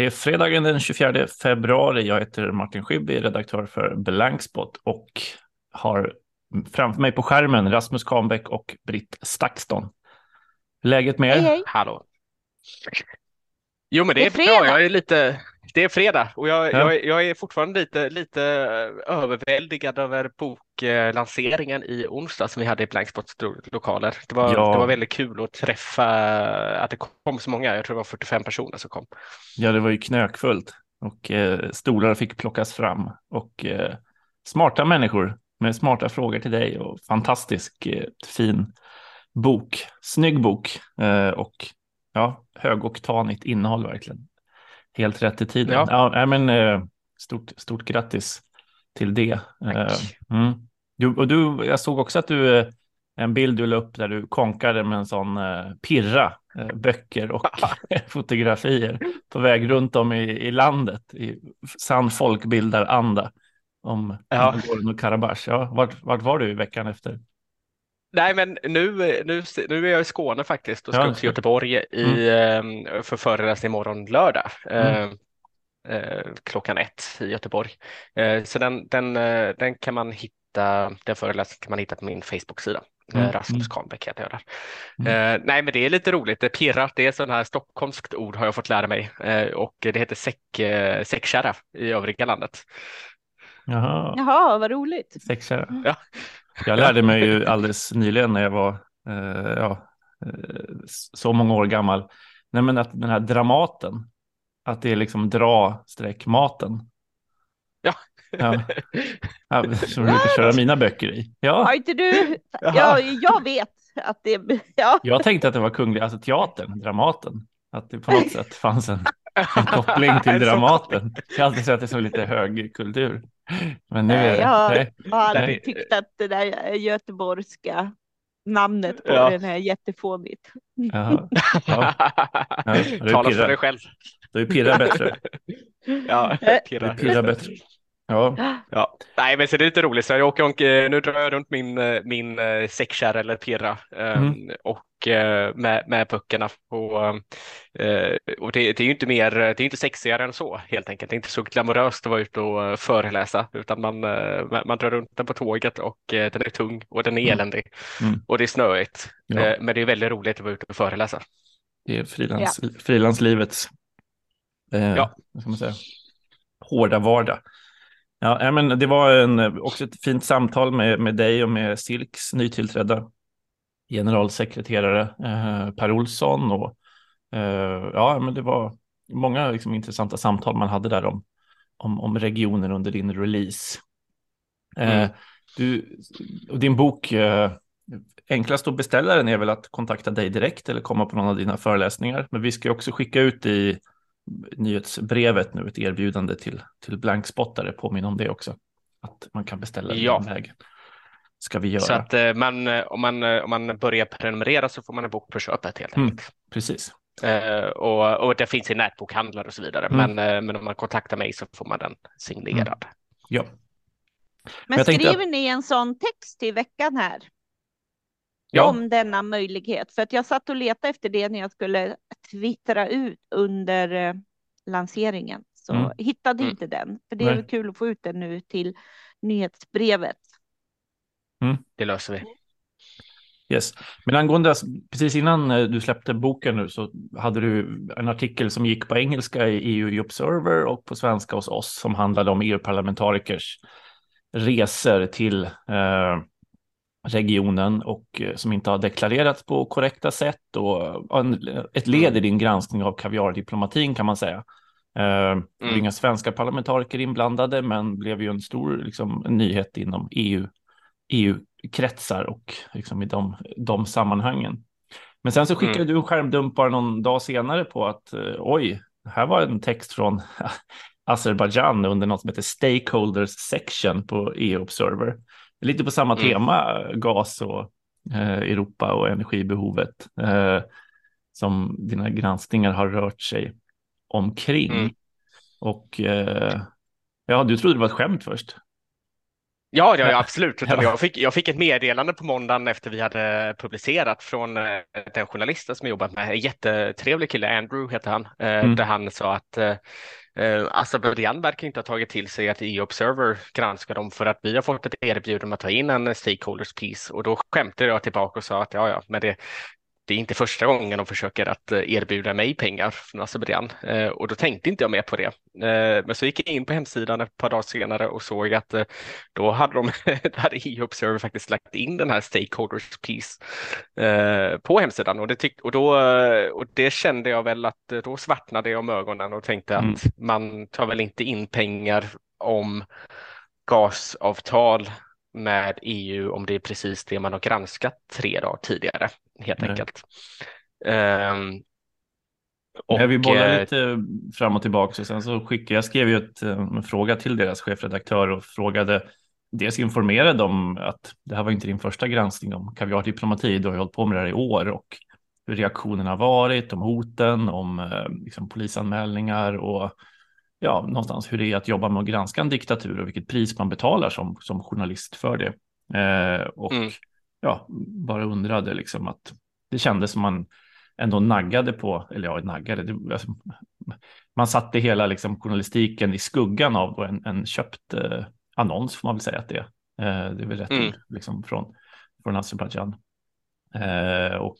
Det är fredagen den 24 februari. Jag heter Martin Schibbye, redaktör för Blankspot och har framför mig på skärmen Rasmus Kahnbäck och Britt Stakston. Läget med er? Hej, hej. Hallå. Jo, men det, Det är, är bra. Jag är lite. Det är fredag och jag, Ja. jag, är- jag är fortfarande lite, lite överväldigad över boklanseringen i onsdag som vi hade i Blankspots lo- lokaler. Det var, Ja. det var väldigt kul att träffa, att det kom så många. Jag tror det var 45 personer som kom. Ja, det var ju knökfullt och eh, stolar fick plockas fram och eh, smarta människor med smarta frågor till dig och fantastisk eh, fin bok, snygg bok eh, och ja, högoktanigt innehåll verkligen. Helt rätt i tiden. Ja. Ja. men, eh, stort, stort grattis till det. Eh, mm. du, och du, jag såg också att du, eh, en bild du la upp där du konkade med en sån pirra, böcker och fotografier på väg runt om i, i landet i sann folkbildaranda om Ja. Nagorno-Karabach. Ja, vart, vart var du i veckan efter? Nej, men nu, nu, nu är jag i Skåne faktiskt och ska Ja, upp till Göteborg i, eh, för föreläsning imorgon lördag. Mm. Eh, eh, klockan ett i Göteborg. Eh, så den, den, eh, den kan man hitta, den föreläsningen kan man hitta på min Facebook-sida. Mm, Eh, Rasmus mm. Kahnbäck heter jag där. Mm. Eh, nej, men det är lite roligt. Det pirra, det är sån här stockholmskt ord har jag fått lära mig eh, och det heter säck, eh, säckkärra i övriga landet. Jaha, Jaha, vad roligt. sexkärra. Ja. Jag lärde mig ju alldeles nyligen när jag var eh, ja, eh, så många år gammal. Nej, men att den här dramaten, att det är liksom dra streck maten. Ja. Ja, ja, som jag brukar köra mina böcker i. Ja, Har inte du? Ja, jag vet att det. Ja, jag tänkte att det var kungliga, alltså teatern, Dramaten. Att det på något sätt fanns en, en koppling till Dramaten. Jag har alltid sett det som lite hög kultur. Men nu är det, Ja. jag har alltid Nej. tyckt att det där göteborgska namnet på Ja. den är jättefånigt. Ja, Ja, det är Tala för dig själv. då är pirra bättre. Ja, Eh. Då pirra. är pirra bättre. Ja, Ja, nej, men så det är lite roligt. Så jag åker, och, eh, nu drar jag runt min, eh, min eh, säckkärra eller pirra eh, Mm. och eh, med, med böckerna. Och, eh, och det, det är ju inte mer, det är inte sexigare än så helt enkelt. Det är inte så glamoröst att vara ute och eh, föreläsa utan man, eh, man- drar runt den på tåget och eh, den är tung och den är Mm. eländig Mm. och det är snöigt. Ja. Eh, Men det är väldigt roligt att vara ute och föreläsa. det är frilans, frilanslivets eh, Ja. vad ska man säga, hårda vardag. Ja, men det var en, också ett fint samtal med, med dig och med Silks nytillträdda generalsekreterare eh, Per Olsson. Och, eh, ja, men det var många liksom, intressanta samtal man hade där om, om, om regionen under din release. Eh, Mm. du, och din bok, eh, enklast att beställa den är väl att kontakta dig direkt eller komma på någon av dina föreläsningar. Men vi ska också skicka ut i nyhetsbrevet nu ett erbjudande till, till blankspottare, påminna om det också. Att man kan beställa den Ja. vägen. Ska vi göra. Så att eh, man, eh, om, man, eh, om man börjar prenumerera så får man en bok på köpet helt Mm. enkelt. Precis. Eh, och, och det finns i nätbokhandlar och så vidare. Mm. Men, men om man kontaktar mig så får man den signerad. Ja. Men tänkte skriver ni en sån text i veckan här? Ja. Om denna möjlighet? För att jag satt och letade efter det när jag skulle twittra ut under eh, lanseringen. Så Mm. hittade Mm. inte den. För det är kul att få ut den nu till nyhetsbrevet. Det löser vi. Yes. Men angående, precis innan eh, du släppte boken nu så hade du en artikel som gick på engelska i EU Observer och på svenska hos oss som handlade om EU-parlamentarikers resor till eh, regionen och eh, som inte har deklarerats på korrekta sätt och en, ett led i din granskning av kaviardiplomatin kan man säga. Eh, det var Mm. inga svenska parlamentariker inblandade men blev ju en stor liksom, nyhet inom EU, EU-kretsar och liksom, i de, de sammanhangen. Men sen så skickade Mm. du en skärmdump bara någon dag senare på att eh, oj, här var en text från Azerbaijan under något som heter Stakeholders Section på EU Observer. Lite på samma Mm. tema, gas och eh, Europa och energibehovet eh, som dina granskningar har rört sig omkring. Mm. Och eh, ja, du trodde det var ett skämt först. Ja, ja, ja absolut. Utan jag, fick, jag fick ett meddelande på måndagen efter vi hade publicerat från eh, den journalisten som jag jobbat med. En jättetrevlig kille, Andrew heter han, eh, mm. där han sa att eh, eh Azerbajdzjan verkar inte ha tagit till sig att EU-Observer granskar dem för att vi har fått ett erbjudande att ta in en stakeholders piece och då skämtade jag tillbaka och sa att ja, ja, men det, det är inte första gången de försöker att eh, erbjuda mig pengar från Azerbajdzjan eh, och då tänkte inte jag mer på det. Eh, men så gick jag in på hemsidan ett par dagar senare och såg att då hade de hade EU Observer faktiskt lagt in den här stakeholders piece på hemsidan och det, tyck, och, då, och det kände jag väl att då svartnade jag om ögonen och tänkte mm. att man tar väl inte in pengar om gasavtal med EU om det är precis det man har granskat tre dagar tidigare helt Nej. enkelt. Um, och, vi bollar eh, lite fram och tillbaka och sen så skickade jag skrev ju ett, eh, en fråga till deras chefredaktör och frågade dels informerade om att det här var inte din första granskning om kaviardiplomati, du har ju hållit på med det här i år och hur reaktionerna har varit, om hoten, om eh, liksom, polisanmälningar och ja, någonstans hur det är att jobba med att granska en diktatur och vilket pris man betalar som, som journalist för det. Eh, och mm. Ja, bara undrade liksom att det kändes som man ändå naggade på, eller ja, naggade, det, alltså, man satte hela liksom, journalistiken i skuggan av en, en köpt eh, annons får man väl säga att det är. Eh, det är väl rätt mm. ord liksom, från, från Azerbajdzjan. Eh, och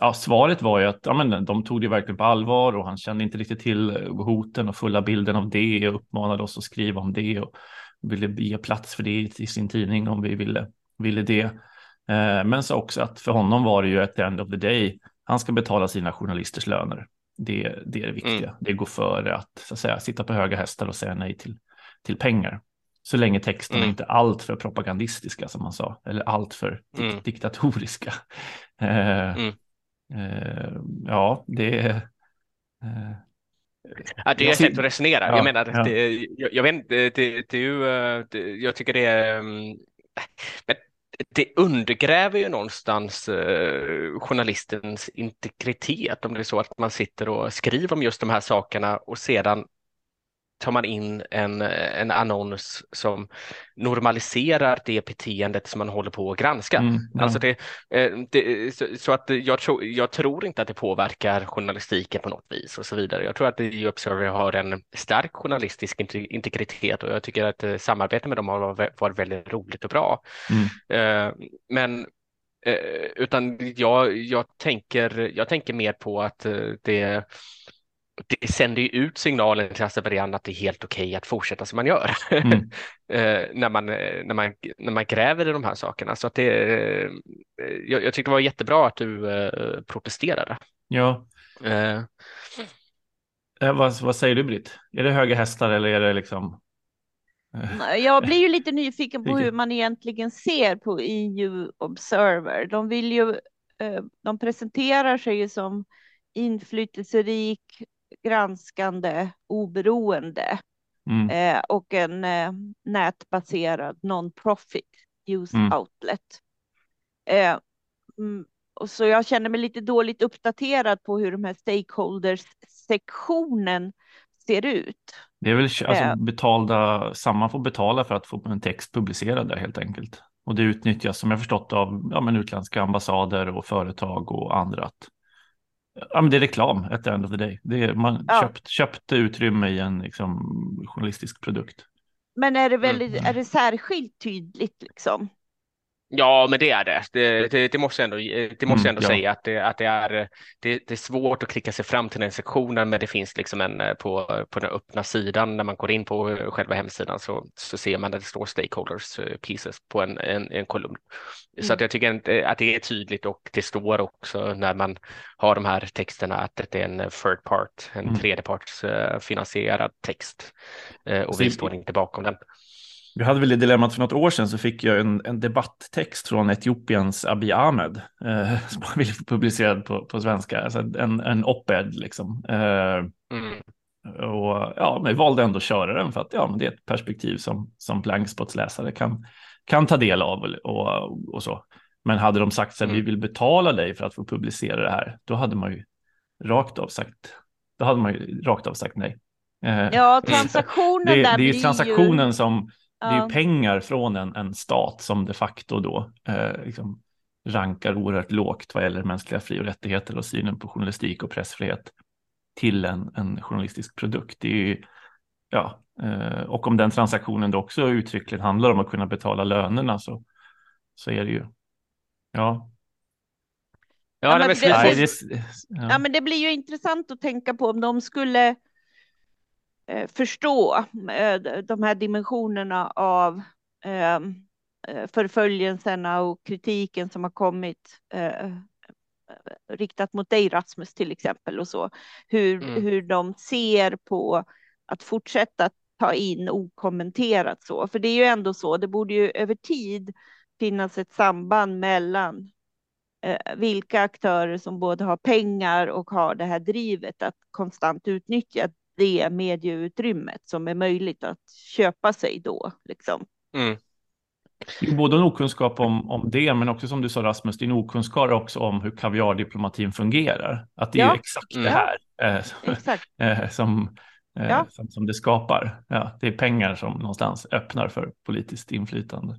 ja, svaret var ju att ja, men, de tog det verkligen på allvar och han kände inte riktigt till eh, hoten och fulla bilden av det och uppmanade oss att skriva om det och ville ge plats för det i sin tidning om vi ville, ville det. Eh, men sa också att för honom var det ju the end of the day, han ska betala sina journalisters löner. Det, det är det viktiga. Mm. Det går före att, så att säga, sitta på höga hästar och säga nej till, till pengar. Så länge texterna mm. inte är allt för propagandistiska som man sa, eller allt för dik mm. diktatoriska. Eh, mm. Eh, ja, det är... Eh, ja, det är ett sätt att resonera. Ja, jag menar, ja. det, jag, jag, vet det, det, det är ju, eh, jag tycker det är, mm, men det undergräver ju någonstans eh, journalistens integritet om det är så att man sitter och skriver om just de här sakerna och sedan tar man in en, en annons som normaliserar det beteendet som man håller på att granska. Mm, ja. alltså det, eh, det, så att jag, tro, jag tror inte att det påverkar journalistiken på något vis och så vidare. Jag tror att The Observer har en stark journalistisk integritet och jag tycker att eh, samarbete med dem har varit väldigt roligt och bra. Mm. Eh, men utan jag, jag, tänker, jag tänker mer på att det det sänder ju ut signalen till Azerbajdzjan att det är helt okej okay att fortsätta som man gör mm. Eh, när, man, eh, när, man, när man gräver i de här sakerna. Så att det, eh, jag, jag tyckte det var jättebra att du protesterade. Ja. Eh. vad, vad säger du Britt? Är det höga hästar eller är det liksom? Jag blir ju lite nyfiken på hur man egentligen ser på EU Observer. De vill ju, de presenterar sig ju som inflytelserik granskande, oberoende mm. eh, och en eh, nätbaserad non-profit use mm. outlet. Eh, mm, och så jag känner mig lite dåligt uppdaterad på hur de här stakeholders-sektionen ser ut. Det är väl alltså, eh. betalda, samma får betala för att få en text publicerad där helt enkelt. Och det utnyttjas som jag förstått av ja, men utländska ambassader och företag och andra att Ja, men det är reklam at the end of the day. Det är, man ja. köpt, köpt utrymme i en liksom, journalistisk produkt. Men är det, väldigt, mm. är det särskilt tydligt liksom? Ja, men det är det. Det, det, det måste jag ändå, det måste mm, ändå ja. säga att, det, att det, är, det, är svårt att klicka sig fram till den sektionen, men det finns liksom en eh, på, på den öppna sidan när man går in på själva hemsidan så, så ser man att det står stakeholders eh, pieces på en, en, en kolumn. Mm. Så att jag tycker att det är tydligt och det står också när man har de här texterna att det är en third part, en mm. tredjeparts uh, finansierad text och vi står inte bakom den. Vi hade väl det dilemmat för något år sedan så fick jag en, en debatttext från Etiopiens Abiy Ahmed eh, som man ville publicerad på, på svenska, alltså en, en op-ed liksom. Eh, mm. Och ja, men vi valde ändå att köra den för att ja, men det är ett perspektiv som, som Blankspots läsare kan, kan ta del av och, och, och så. Men hade de sagt att mm. vi vill betala dig för att få publicera det här, då hade man ju rakt av sagt, då hade man ju rakt av sagt nej. Eh, ja, transaktionen det, där det är ju transaktionen ju... som det är ju pengar från en, en stat som de facto då eh, liksom rankar oerhört lågt vad gäller mänskliga fri och rättigheter och synen på journalistik och pressfrihet till en, en journalistisk produkt. Det är ju, ja, eh, och om den transaktionen då också uttryckligen handlar om att kunna betala lönerna så, så är det ju, ja. Ja, ja, men det, det, ja. ja. men det blir ju intressant att tänka på om de skulle förstå eh, de här dimensionerna av eh, förföljelserna och kritiken som har kommit eh, riktat mot dig Rasmus till exempel och så. Hur, mm. hur de ser på att fortsätta ta in okommenterat så. För det är ju ändå så, det borde ju över tid finnas ett samband mellan eh, vilka aktörer som både har pengar och har det här drivet att konstant utnyttja det medieutrymmet som är möjligt att köpa sig då. Liksom. Mm. Både en okunskap om, om det, men också som du sa Rasmus, din okunskap också om hur kaviardiplomatin fungerar. Att det ja. är exakt det här eh, exakt. Eh, som, eh, ja. som, som, det skapar. Ja, det är pengar som någonstans öppnar för politiskt inflytande.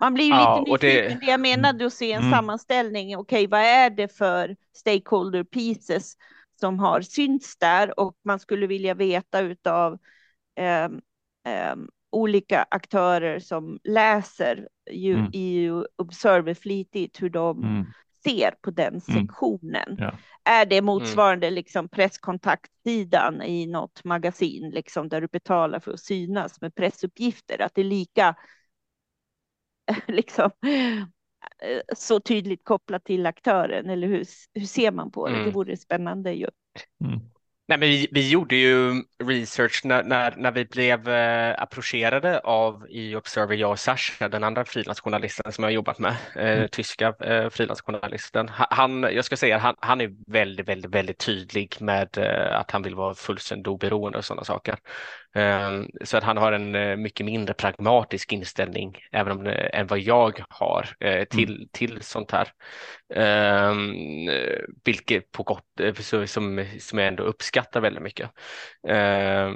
Man blir ju ja, lite nyfiken. Det... det jag menade att se en mm. sammanställning. Okej, vad är det för stakeholder pieces som har synts där och man skulle vilja veta utav eh, eh, olika aktörer som läser ju, mm. EU Observer flitigt hur de mm. ser på den mm. sektionen. Ja. Är det motsvarande mm. liksom presskontaktsidan i något magasin liksom där du betalar för att synas med pressuppgifter? Att det är lika liksom så tydligt kopplat till aktören eller hur, hur ser man på det? Det mm. vore spännande ju. Mm. Nej, men vi, vi gjorde ju research när, när, när vi blev eh, approcherade av i Observer, jag och Sasha, den andra frilansjournalisten som jag jobbat med, eh, mm. tyska eh, frilansjournalisten. Han, jag ska säga, han, han är väldigt, väldigt, väldigt tydlig med eh, att han vill vara fullständigt oberoende och sådana saker. Ehm, så att han har en eh, mycket mindre pragmatisk inställning även om, än vad jag har eh, till, mm. till sånt här. Ehm, vilket på gott, som, som jag ändå uppskattar väldigt mycket. Ehm,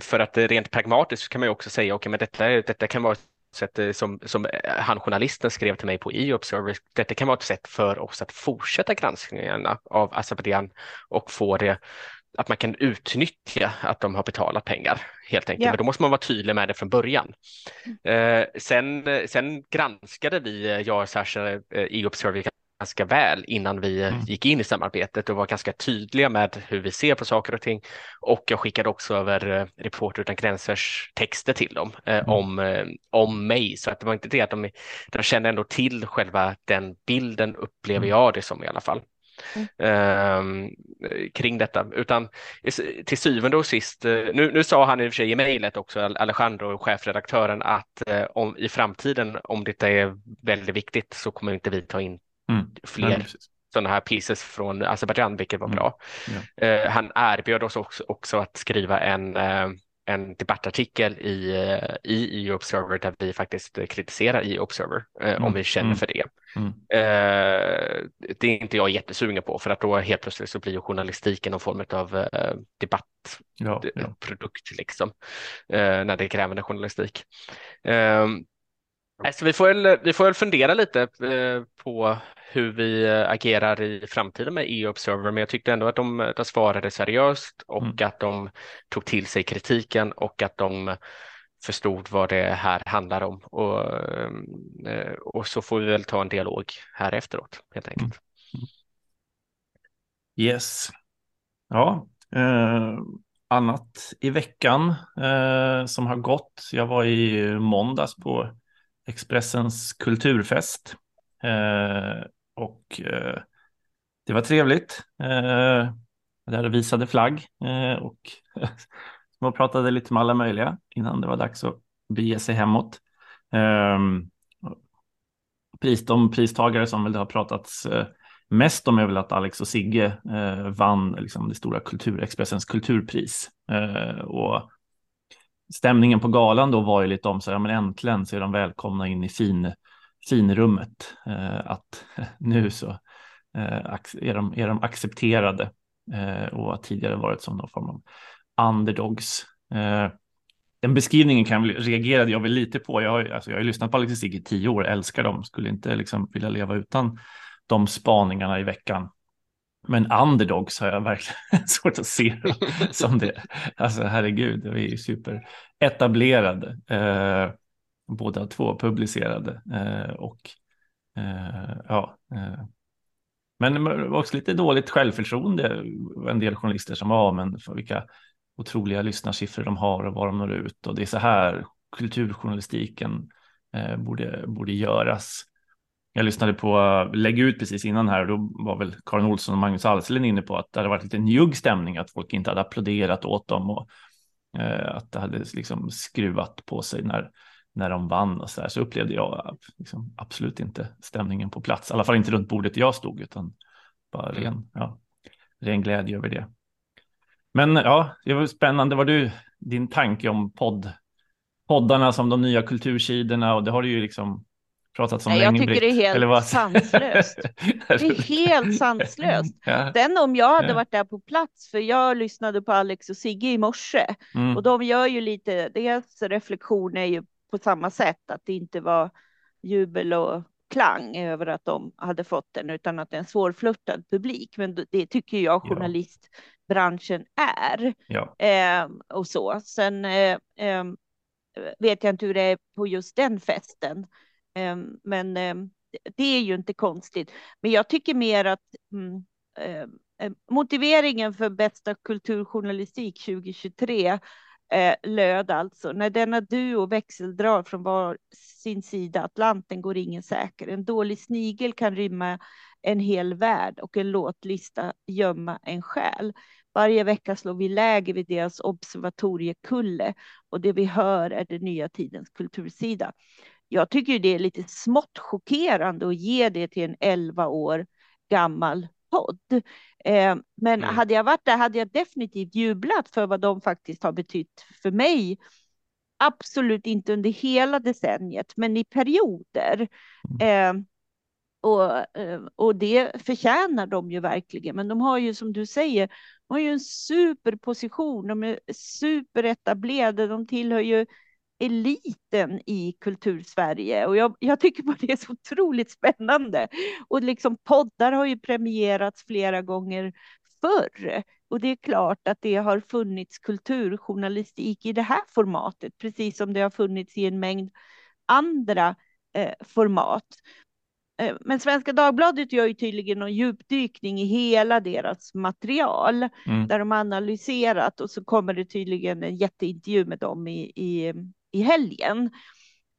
för att rent pragmatiskt kan man ju också säga, okej, okay, men detta, detta kan vara sätt som, som han journalisten skrev till mig på e-observer, detta kan vara ett sätt för oss att fortsätta granskningarna av Azerbajdzjan och få det att man kan utnyttja att de har betalat pengar helt enkelt. Ja. Men då måste man vara tydlig med det från början. Eh, sen, sen granskade vi, eh, jag och Sasha, eh, e-observer ganska väl innan vi mm. gick in i samarbetet och var ganska tydliga med hur vi ser på saker och ting. Och jag skickade också över eh, Reporter utan gränsers texter till dem eh, mm. om, eh, om mig. Så att det var inte det att de, de kände ändå till själva den bilden upplever mm. jag det som i alla fall. Mm. Kring detta, utan till syvende och sist, eh, nu, nu sa han i och för sig i mejlet också, Alejandro, chefredaktören, att eh, om, i framtiden, om det är väldigt viktigt, så kommer inte vi ta in mm. fler ja, sådana här pieces från Azerbajdzjan, vilket var mm. bra. Ja. Eh, han erbjöd oss också, också att skriva en en debattartikel i, eh, i EU-Observer där vi faktiskt kritiserar EU-Observer eh, mm. om vi känner mm. för det. Mm. Eh, det är inte jag jättesugen på för att då helt plötsligt så blir journalistiken någon form av debattprodukt ja, ja. liksom, när det krävande journalistik. Eh, så vi får, väl, vi får väl fundera lite på hur vi eh, agerar i framtiden med EU-Observer, men jag tyckte ändå att de, de svarade seriöst och mm. att de tog till sig kritiken och att de förstod vad det här handlar om. Och, eh, och så får vi väl ta en dialog här efteråt helt enkelt. Mm. Yes. Ja, eh, annat i veckan eh, som har gått. Jag var i måndags på Expressens kulturfest. Eh, och eh, det var trevligt. Eh, där visade flagg eh, och man pratade lite med alla möjliga innan det var dags att bege sig hemåt. Eh, pris, de pristagare som väl det har pratats eh, mest om är väl att Alex och Sigge eh, vann liksom, det stora kulturexpressens kulturpris. Eh, och stämningen på galan då var ju lite om så här, men äntligen så är de välkomna in i fin, finrummet. Eh, att nu så eh, är, de, är de accepterade eh, och har tidigare varit som någon form av underdogs. Eh, den beskrivningen kan jag, reagerade jag väl lite på. Jag har, alltså, jag har lyssnat på Alexis i tio år, älskar dem, skulle inte liksom vilja leva utan de spaningarna i veckan. Men underdogs har jag verkligen svårt att se som det. Alltså herregud, vi är ju superetablerade. Eh, båda två publicerade. Eh, och eh, ja, eh, men också lite dåligt självförtroende. En del journalister som var, men för vilka otroliga lyssnarsiffror de har och var de når ut. Och det är så här kulturjournalistiken eh, borde, borde göras. Jag lyssnade på Lägg ut precis innan här och då var väl Karin Olsson och Magnus Alselin inne på att det hade varit lite njugg stämning, att folk inte hade applåderat åt dem och eh, att det hade liksom skruvat på sig när, när de vann och så här. Så upplevde jag liksom, absolut inte stämningen på plats, i alla fall inte runt bordet jag stod, utan bara ren, ja, ren glädje över det. Men ja, det var spännande. Var du din tanke om podd, poddarna som de nya kultursidorna och det har du ju liksom pratat om Nej, länge. Jag tycker det är helt sanslöst. det är helt sanslöst. Ja. Den om jag hade ja. varit där på plats, för jag lyssnade på Alex och Sigge i morse mm. och de gör ju lite, deras reflektion är ju på samma sätt att det inte var jubel och klang över att de hade fått den, utan att det är en svårflörtad publik. Men det tycker jag journalistbranschen är. Ja. Eh, och så. Sen eh, eh, vet jag inte hur det är på just den festen. Ehm, men ehm, det är ju inte konstigt. Men jag tycker mer att mm, ehm, motiveringen för bästa kulturjournalistik 2023 eh, löd alltså när denna duo växeldrar från var sin sida Atlanten går ingen säker. En dålig snigel kan rymma en hel värld och en låtlista gömma en själ. Varje vecka slår vi läger vid deras observatoriekulle och det vi hör är den nya tidens kultursida jag tycker det är lite smått chockerande att ge det till en 11 år gammal podd. Eh, men mm. hade jag varit där hade jag definitivt jublat för vad de faktiskt har betytt för mig. Absolut inte under hela decenniet, men i perioder. Mm. Eh, och, eh, och det förtjänar de ju verkligen. Men de har ju som du säger, de har ju en superposition, de är superetablerade, de tillhör ju eliten i kultursverige och jag, jag tycker bara det är så otroligt spännande. Och liksom poddar har ju premierats flera gånger förr och det är klart att det har funnits kulturjournalistik i det här formatet, precis som det har funnits i en mängd andra eh, format. Eh, men Svenska Dagbladet gör ju tydligen någon djupdykning i hela deras material mm. där de analyserat och så kommer det tydligen en jätteintervju med dem i, i i helgen.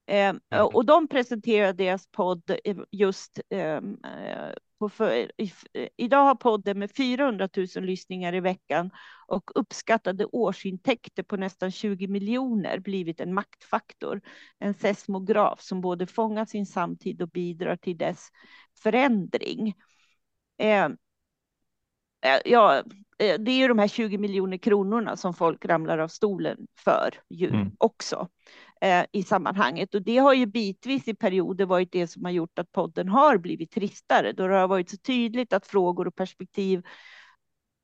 Eh, och de presenterade deras podd just ehm, eh, på för, i, idag har podden med 400 000 lyssningar i veckan och uppskattade årsintäkter på nästan 20 miljoner blivit en maktfaktor. En seismograf som både fångar sin samtid och bidrar till dess förändring. Ehm, eh, ja, Eh, det är ju de här 20 miljoner kronorna som folk ramlar av stolen för ju mm. också eh, i sammanhanget. Och det har ju bitvis i perioder varit det som har gjort att podden har blivit tristare, då det har varit så tydligt att frågor och perspektiv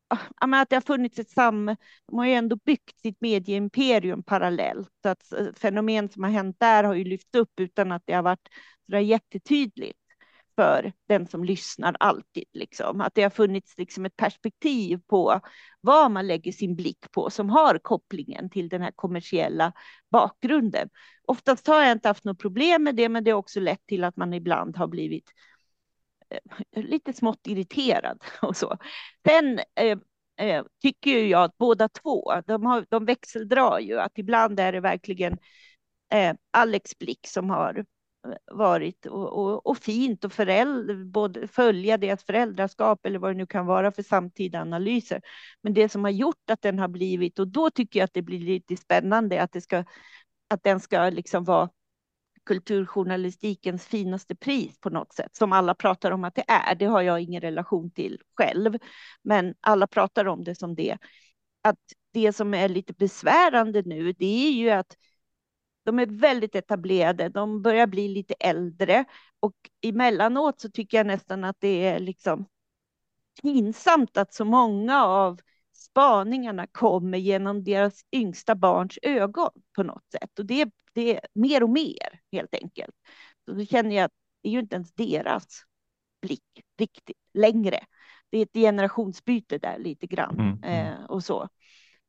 ah, att det har funnits ett sam... De har ju ändå byggt sitt medieimperium parallellt. Så att eh, fenomen som har hänt där har ju lyft upp utan att det har varit så jättetydligt för den som lyssnar alltid. Liksom. Att det har funnits liksom ett perspektiv på vad man lägger sin blick på som har kopplingen till den här kommersiella bakgrunden. Oftast har jag inte haft något problem med det, men det har också lett till att man ibland har blivit eh, lite smått irriterad och så. Sen eh, eh, tycker jag att båda två, de, har, de växeldrar ju, att ibland är det verkligen eh, Alex blick som har varit och, och, och fint och föräldrar, både följa deras föräldraskap eller vad det nu kan vara för samtida analyser. Men det som har gjort att den har blivit, och då tycker jag att det blir lite spännande att, det ska, att den ska liksom vara kulturjournalistikens finaste pris på något sätt, som alla pratar om att det är. Det har jag ingen relation till själv, men alla pratar om det som det. Att det som är lite besvärande nu, det är ju att de är väldigt etablerade, de börjar bli lite äldre och emellanåt så tycker jag nästan att det är liksom pinsamt att så många av spaningarna kommer genom deras yngsta barns ögon på något sätt. Och det, det är mer och mer helt enkelt. Så då känner jag att det är ju inte ens deras blick riktigt längre. Det är ett generationsbyte där lite grann mm, mm. Eh, och så.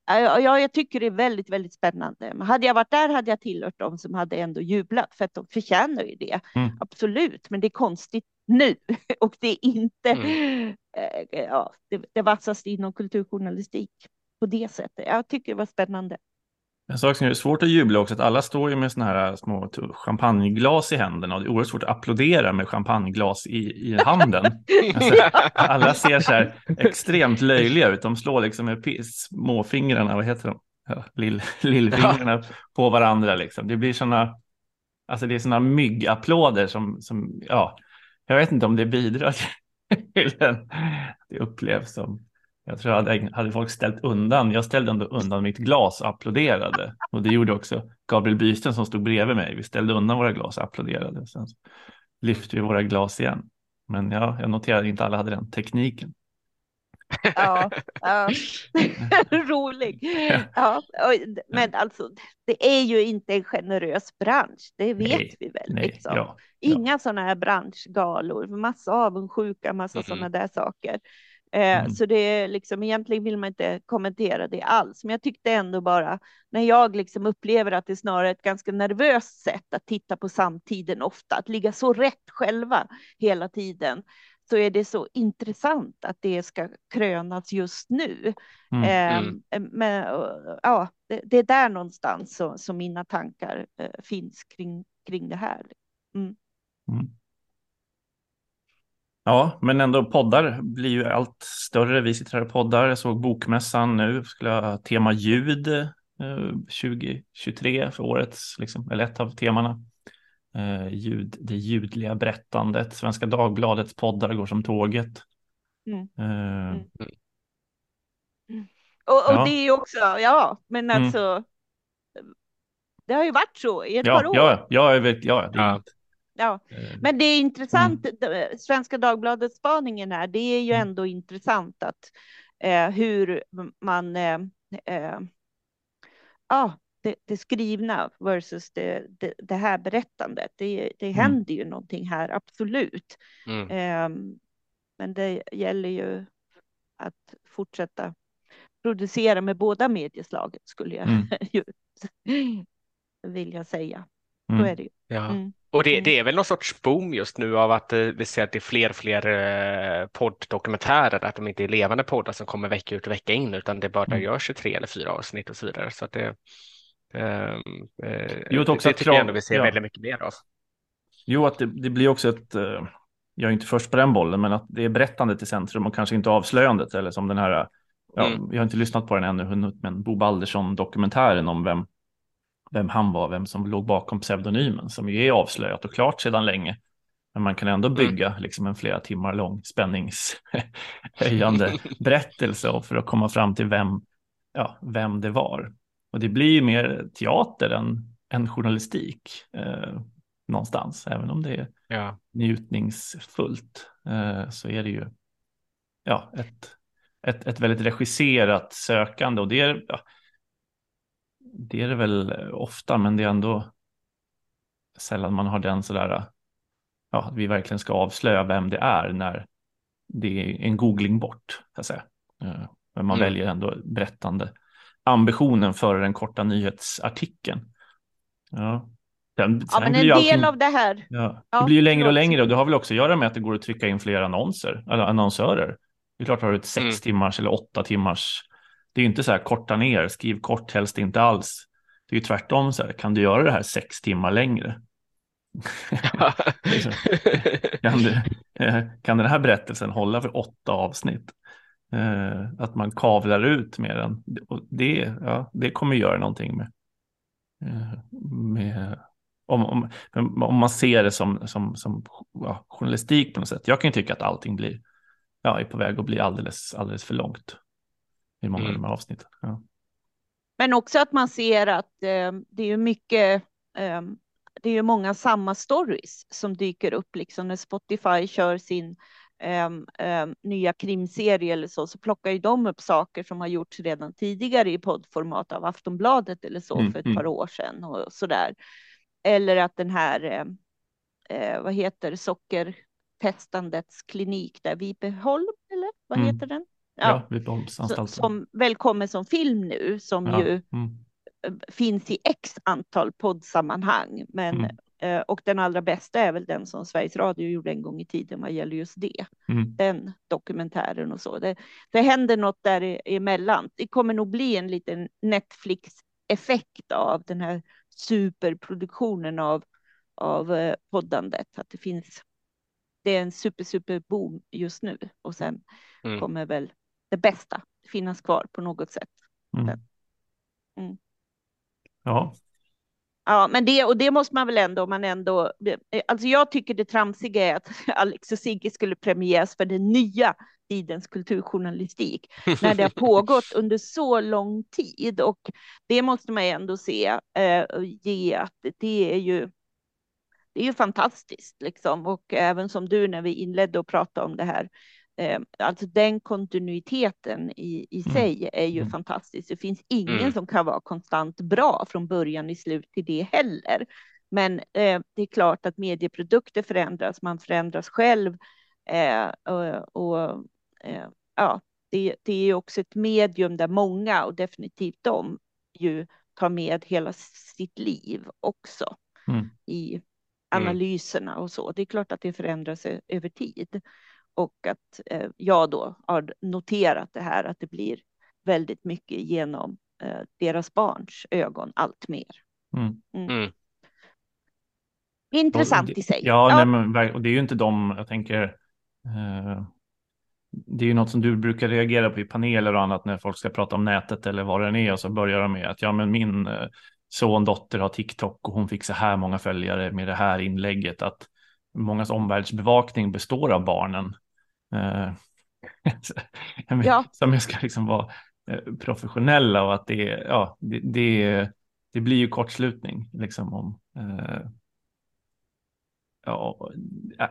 Ja, jag tycker det är väldigt, väldigt spännande. Men hade jag varit där hade jag tillhört dem som hade ändå jublat för att de förtjänar ju det. Mm. Absolut, men det är konstigt nu och det är inte mm. äh, ja, det, det vassaste inom kulturjournalistik på det sättet. Jag tycker det var spännande. En sak som är svårt att jubla också, att alla står ju med sådana här små champagneglas i händerna och det är oerhört svårt att applådera med champagneglas i, i handen. Alltså, alla ser så här extremt löjliga ut, de slår liksom med småfingrarna, vad heter de? Ja, lill, lillfingrarna ja. på varandra liksom. Det blir sådana, alltså det är sådana myggapplåder som, som, ja, jag vet inte om det bidrar till en, det upplevs som jag tror hade, hade folk ställt undan, jag ställde ändå undan mitt glas och applåderade. Och det gjorde också Gabriel Bysten som stod bredvid mig. Vi ställde undan våra glas och applåderade. Sen lyfte vi våra glas igen. Men ja, jag noterade att inte alla hade den tekniken. Ja, ja. rolig. Ja. men alltså, det är ju inte en generös bransch, det vet nej, vi väl. Nej, liksom. ja, Inga ja. sådana här branschgalor, massa avundsjuka, massa mm. sådana där saker. Eh, mm. Så det är liksom egentligen vill man inte kommentera det alls, men jag tyckte ändå bara när jag liksom upplever att det är snarare ett ganska nervöst sätt att titta på samtiden ofta, att ligga så rätt själva hela tiden, så är det så intressant att det ska krönas just nu. Mm. Eh, mm. Men ja, det, det, är där någonstans som, som mina tankar eh, finns kring, kring det här. Mm. Mm. Ja, men ändå poddar blir ju allt större. Vi sitter här och poddar. Jag såg Bokmässan nu, skulle ha tema ljud eh, 2023 för årets, liksom, eller ett av temana. Eh, ljud, det ljudliga berättandet. Svenska Dagbladets poddar går som tåget. Mm. Eh, mm. Och, och ja. det är ju också, ja, men mm. alltså. Mm. Det har ju varit så i ett ja, par år. Ja, ja, jag vet, ja, det är ja. Ja, eh, men det är intressant. Mm. Svenska Dagbladets spaningen här, det är ju mm. ändå intressant att eh, hur man eh, eh, det, det, skrivna versus det, det, det här berättandet. Det, det mm. händer ju någonting här, absolut. Mm. Eh, men det gäller ju att fortsätta producera med båda medieslaget skulle jag mm. vilja säga. Så mm. är det ju. Ja. Mm. Och det, det, är väl någon sorts boom just nu av att eh, vi ser att det är fler och fler eh, podddokumentärer, att de inte är levande poddar som kommer vecka ut och vecka in, utan det bara mm. görs 23 eller 4 avsnitt och så vidare. Så att det, ehm, eh, jo, det, också det tycker jag ändå vi ser ja. väldigt mycket mer av. Jo, att det, det, blir också ett, eh, jag är inte först på den bollen, men att det är berättandet i centrum och kanske inte avslöjandet, eller som den här, ja, mm. jag har inte lyssnat på den ännu, men Bo Baldersson dokumentären om vem vem han var, vem som låg bakom pseudonymen som ju är avslöjat och klart sedan länge. Men man kan ändå mm. bygga mm. liksom en flera timmar lång spänningshöjande berättelse för att komma fram till vem, ja, vem det var. Och det blir ju mer teater än, än journalistik eh, någonstans, även om det är ja. njutningsfullt eh, så är det ju ja, ett, ett, ett väldigt regisserat sökande och det är, ja, det är det väl ofta, men det är ändå sällan man har den sådär, ja, att vi verkligen ska avslöja vem det är när det är en googling bort, så att säga. Eh, men man mm. väljer ändå berättande ambitionen före den korta nyhetsartikeln. Ja. Den, ja, men en del allting, av det här. Ja, det blir ju längre och längre och det har väl också att göra med att det går att trycka in fler annonser, eller annonsörer. Det är klart, har du ett sex mm. timmars eller åtta timmars det är inte så här korta ner, skriv kort, helst inte alls. Det är ju tvärtom så här, kan du göra det här sex timmar längre? Kan, du, eh, kan den här berättelsen hålla för åtta avsnitt? Eh, att man kavlar ut med den. Det, ja, det kommer göra någonting med, eh, med om, om, om man ser det som, som, som ja, journalistik på något sätt. Jag kan ju tycka att allting blir, ja, är på väg att bli alldeles, alldeles för långt i många mm. av de här avsnitten. Ja. Men också att man ser att eh, det är mycket, eh, det är ju många samma stories som dyker upp, liksom när Spotify kör sin um, um, nya krimserier eller så, så plockar ju de upp saker som har gjorts redan tidigare i poddformat av Aftonbladet eller så mm, för ett mm. par år sedan och så där. Eller att den här, eh, vad heter sockertestandets klinik där, Vipeholm eller vad mm. heter den? Ja, ja Som väl kommer som film nu, som ja. ju mm. finns i x antal poddsammanhang. Men mm. Eh, och den allra bästa är väl den som Sveriges Radio gjorde en gång i tiden vad gäller just det. Mm. Den dokumentären och så. Det, det händer något däremellan. Det kommer nog bli en liten Netflix-effekt av den här superproduktionen av, av eh, poddandet. Att det finns. Det är en super, super boom just nu och sen mm. kommer väl det bästa finnas kvar på något sätt. Mm. Mm. Ja, Ja, men det och det måste man väl ändå, man ändå. Alltså, jag tycker det tramsiga är att Alex och Sigge skulle premieras för den nya tidens kulturjournalistik när det har pågått under så lång tid och det måste man ändå se eh, ge att det är ju. Det är ju fantastiskt liksom och även som du när vi inledde och prata om det här alltså den kontinuiteten i, i mm. sig är ju mm. fantastisk. Det finns ingen mm. som kan vara konstant bra från början i slut till det heller. Men eh, det är klart att medieprodukter förändras, man förändras själv eh, och, och eh, ja, det, det är också ett medium där många och definitivt de ju tar med hela sitt liv också mm. i analyserna och så. Det är klart att det förändras över tid och att eh, jag då har noterat det här att det blir väldigt mycket genom eh, deras barns ögon allt mer. Mm. Mm. mm. Intressant i sig. Ja, ja. Nej, men, och det är ju inte de, jag tänker, eh, det är ju något som du brukar reagera på i paneler och annat när folk ska prata om nätet eller vad det är och så börjar de med att ja, men min eh, son, dotter har TikTok och hon fick så här många följare med det här inlägget att mångas omvärldsbevakning består av barnen ja. som ska liksom vara eh, professionella och att det, ja, det, det, det blir ju kortslutning liksom om eh, ja,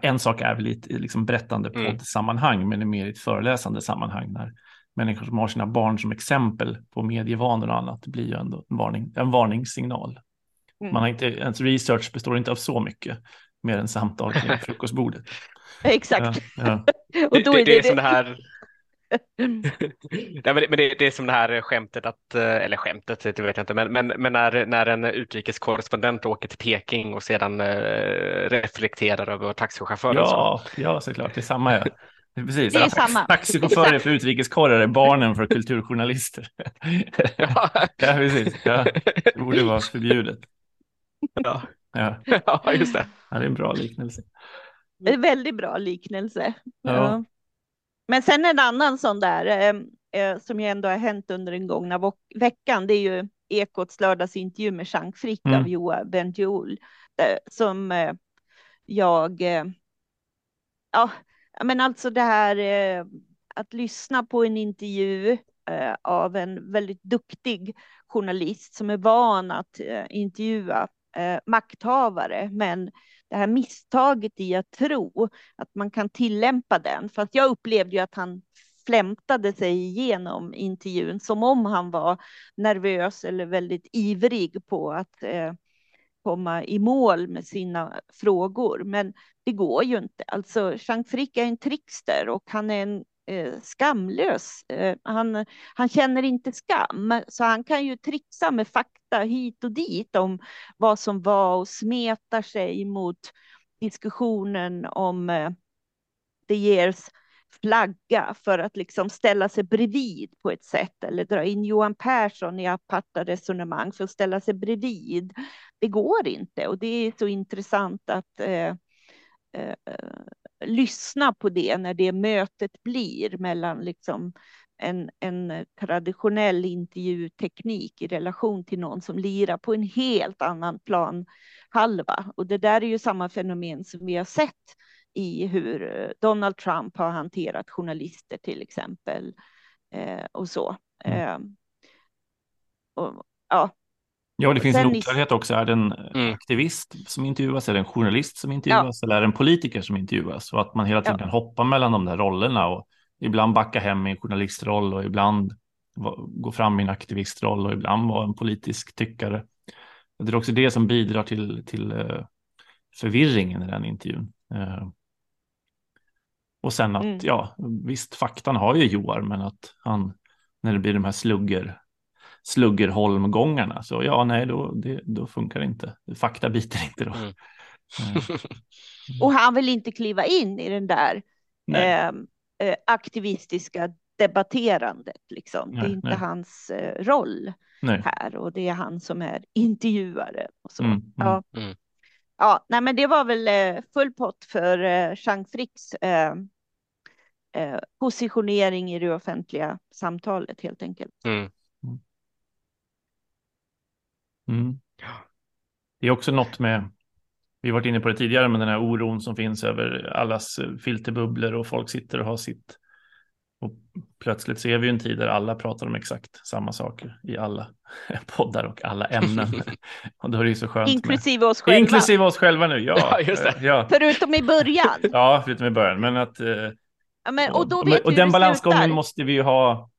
en sak är väl i ett liksom berättande mm. poddsammanhang, men det är mer i ett föreläsande sammanhang när människor som har sina barn som exempel på medievanor och annat blir ju ändå en, varning, en varningssignal. Mm. Man har inte, ens research består inte av så mycket mer än samtal kring frukostbordet. Exakt. Ja, ja. och då det, är det, det är som det här Nej, men det, men det, det, är som det här skämtet, att, eh, eller skämtet, det vet jag inte, men, men, men när, när en utrikeskorrespondent åker till Peking och sedan eh, reflekterar över taxichaufförer. Ja, ja, såklart, det är samma. Ja. Precis, det är samma. taxichaufförer för utrikeskorrar är barnen för kulturjournalister. ja. ja, precis. Ja. Det borde vara förbjudet. Ja, ja. ja just det. Ja, det är en bra liknelse. En mm. väldigt bra liknelse. Ja. Men sen en annan sån där eh, eh, som ju ändå har hänt under den gångna veckan. Det är ju Ekots lördagsintervju med Jean Frick mm. av Joa Bendjoul eh, som eh, jag. Eh, ja, men alltså det här eh, att lyssna på en intervju av en väldigt duktig journalist som är van att intervjua makthavare, men det här misstaget i att tro att man kan tillämpa den. För att jag upplevde ju att han flämtade sig igenom intervjun som om han var nervös eller väldigt ivrig på att eh, komma i mål med sina frågor. Men det går ju inte. Alltså, Jean Frick är en trickster och han är en Eh, skamlös. Eh, han, han känner inte skam, så han kan ju trixa med fakta hit och dit om vad som var och smetar sig mot diskussionen om eh, De Geers flagga för att liksom ställa sig bredvid på ett sätt eller dra in Johan Persson i aparta resonemang för att ställa sig bredvid. Det går inte och det är så intressant att eh, eh, lyssna på det när det mötet blir mellan liksom en, en traditionell intervjuteknik i relation till någon som lirar på en helt annan plan halva. Och det där är ju samma fenomen som vi har sett i hur Donald Trump har hanterat journalister till exempel eh, och så. Eh, och, ja, Ja, det finns Sen en oklarhet också. Är det en Mm. aktivist som intervjuas, är det en journalist som intervjuas eller är det en politiker som intervjuas? Och att man hela tiden Ja. kan hoppa mellan de där rollerna och ibland backa hem i en journalistroll och ibland gå fram i en aktivistroll och ibland vara en politisk tyckare. Det är också det som bidrar till, till eh, förvirringen i den intervjun. Eh, och sen att, Mm. ja, visst, faktan har ju Joar, men att han, när det blir de här slugger, sluggerholmgångarna, så ja, nej, då, det, då funkar det inte. Fakta biter inte då. Mm. Och han vill inte kliva in i den där nej, eh, aktivistiska debatterandet. Liksom. det Nej, är inte nej. hans eh, roll nej. här och det är han som är intervjuare. Och så. Mm, mm. Ja. Mm. Ja, nej, men det var väl eh, full pott för eh, Jean Fricks eh, eh, positionering i det offentliga samtalet helt enkelt. Mm. Mm. Det är också något med, vi har varit inne på det tidigare, men den här oron som finns över allas filterbubblor och folk sitter och har sitt. Och plötsligt ser vi en tid där alla pratar om exakt samma saker i alla poddar och alla ämnen. och då är det ju så skönt. Inklusive oss med, själva. inklusive oss själva nu, ja. Ja. Ja, Förutom i början. ja förutom i början. Men att, eh, Ja, men, och och, och den balansgången måste vi ju ha.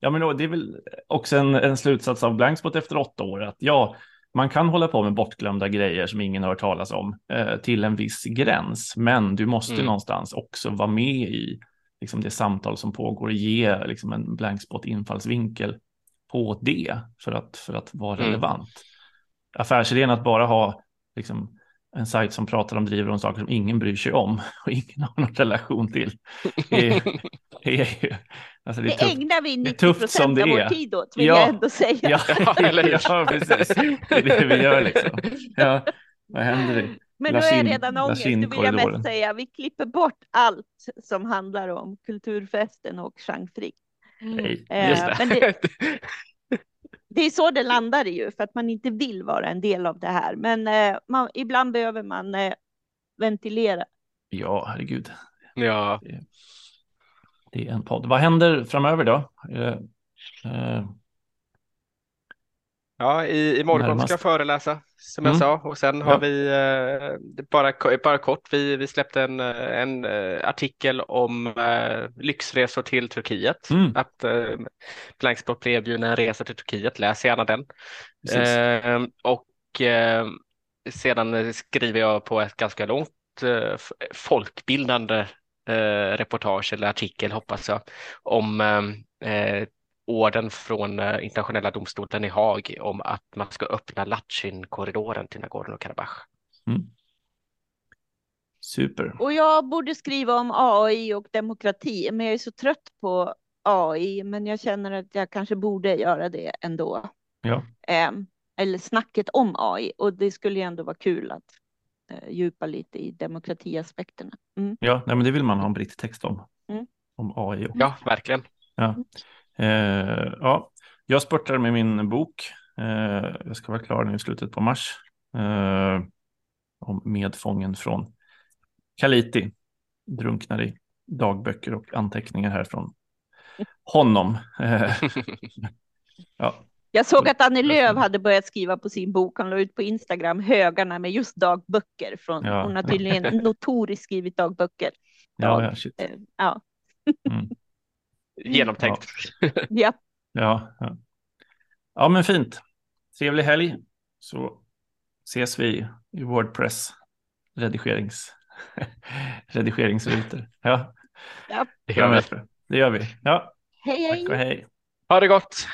Ja, men det är väl också en, en slutsats av Blankspot efter åtta år. Att ja, man kan hålla på med bortglömda grejer som ingen har hört talas om eh, till en viss gräns. Men du måste Mm. någonstans också vara med i liksom, det samtal som pågår och ge liksom, en Blankspot infallsvinkel på det för att, för att vara Mm. relevant. Affärsidén att bara ha liksom, en sajt som pratar om driver om saker som ingen bryr sig om och ingen har någon relation till. är, är ju, alltså det Det tufft. ägnar vi Det är 90 tufft procent som det av vår är. tid åt, vill Ja. jag ändå säga. Ja, eller ja, precis. Det är det vi gör liksom. Ja, vad händer? i- Men nu är jag redan ångest. Nu vill jag mest säga vi klipper bort allt som handlar om kulturfesten och Jean Frick. Nej, Eh, Just det. men det, det är så det landar i ju, för att man inte vill vara en del av det här. Men eh, man, ibland behöver man eh, ventilera. Ja, herregud. Ja, Det är en podd. Vad händer framöver då? Eh, eh, ja i, imorgon Närmast. ska jag föreläsa som jag Mm. sa och sen har Ja. vi eh, bara, bara kort, vi, vi släppte en, eh, en eh, artikel om eh, lyxresor till Turkiet. Mm. Att eh, Blankspot blev erbjuden en resa till Turkiet, läs gärna den. Eh, och eh, sedan skriver jag på ett ganska långt folkbildande eh, reportage eller artikel hoppas jag om eh, eh, orden från eh, internationella domstolen i Haag om att man ska öppna Latchin-korridoren till Nagorno-Karabach. Mm. Super. Och jag borde skriva om AI och demokrati, men jag är så trött på AI, men jag känner att jag kanske borde göra det ändå. Ja. Eh, eller snacket om AI, och det skulle ju ändå vara kul att djupa lite i demokratiaspekterna. Mm. Ja, nej, men det vill man ha en britt-text om. Mm. Om AI. Och, Ja, verkligen. ja. Eh, ja, jag spurtar med min bok. Eh, jag ska vara klar nu i slutet på mars. Eh, om medfången från Kaliti. Drunknar i dagböcker och anteckningar här från honom. Eh, ja, Jag såg att Annie Jag Lööf hade börjat skriva på sin bok. Han la ut på Instagram högarna med just dagböcker. Från, Ja. Hon har tydligen notoriskt skrivit dagböcker. ja, ja, shit. Eh, ja. Mm. Genomtänkt. ja. Ja, ja. ja, men fint. Trevlig helg. Så ses vi i Wordpress redigerings redigeringsrutor. Ja, Det gör vi. det gör vi. Ja, Hej, hej. tack och hej. Ha det gott!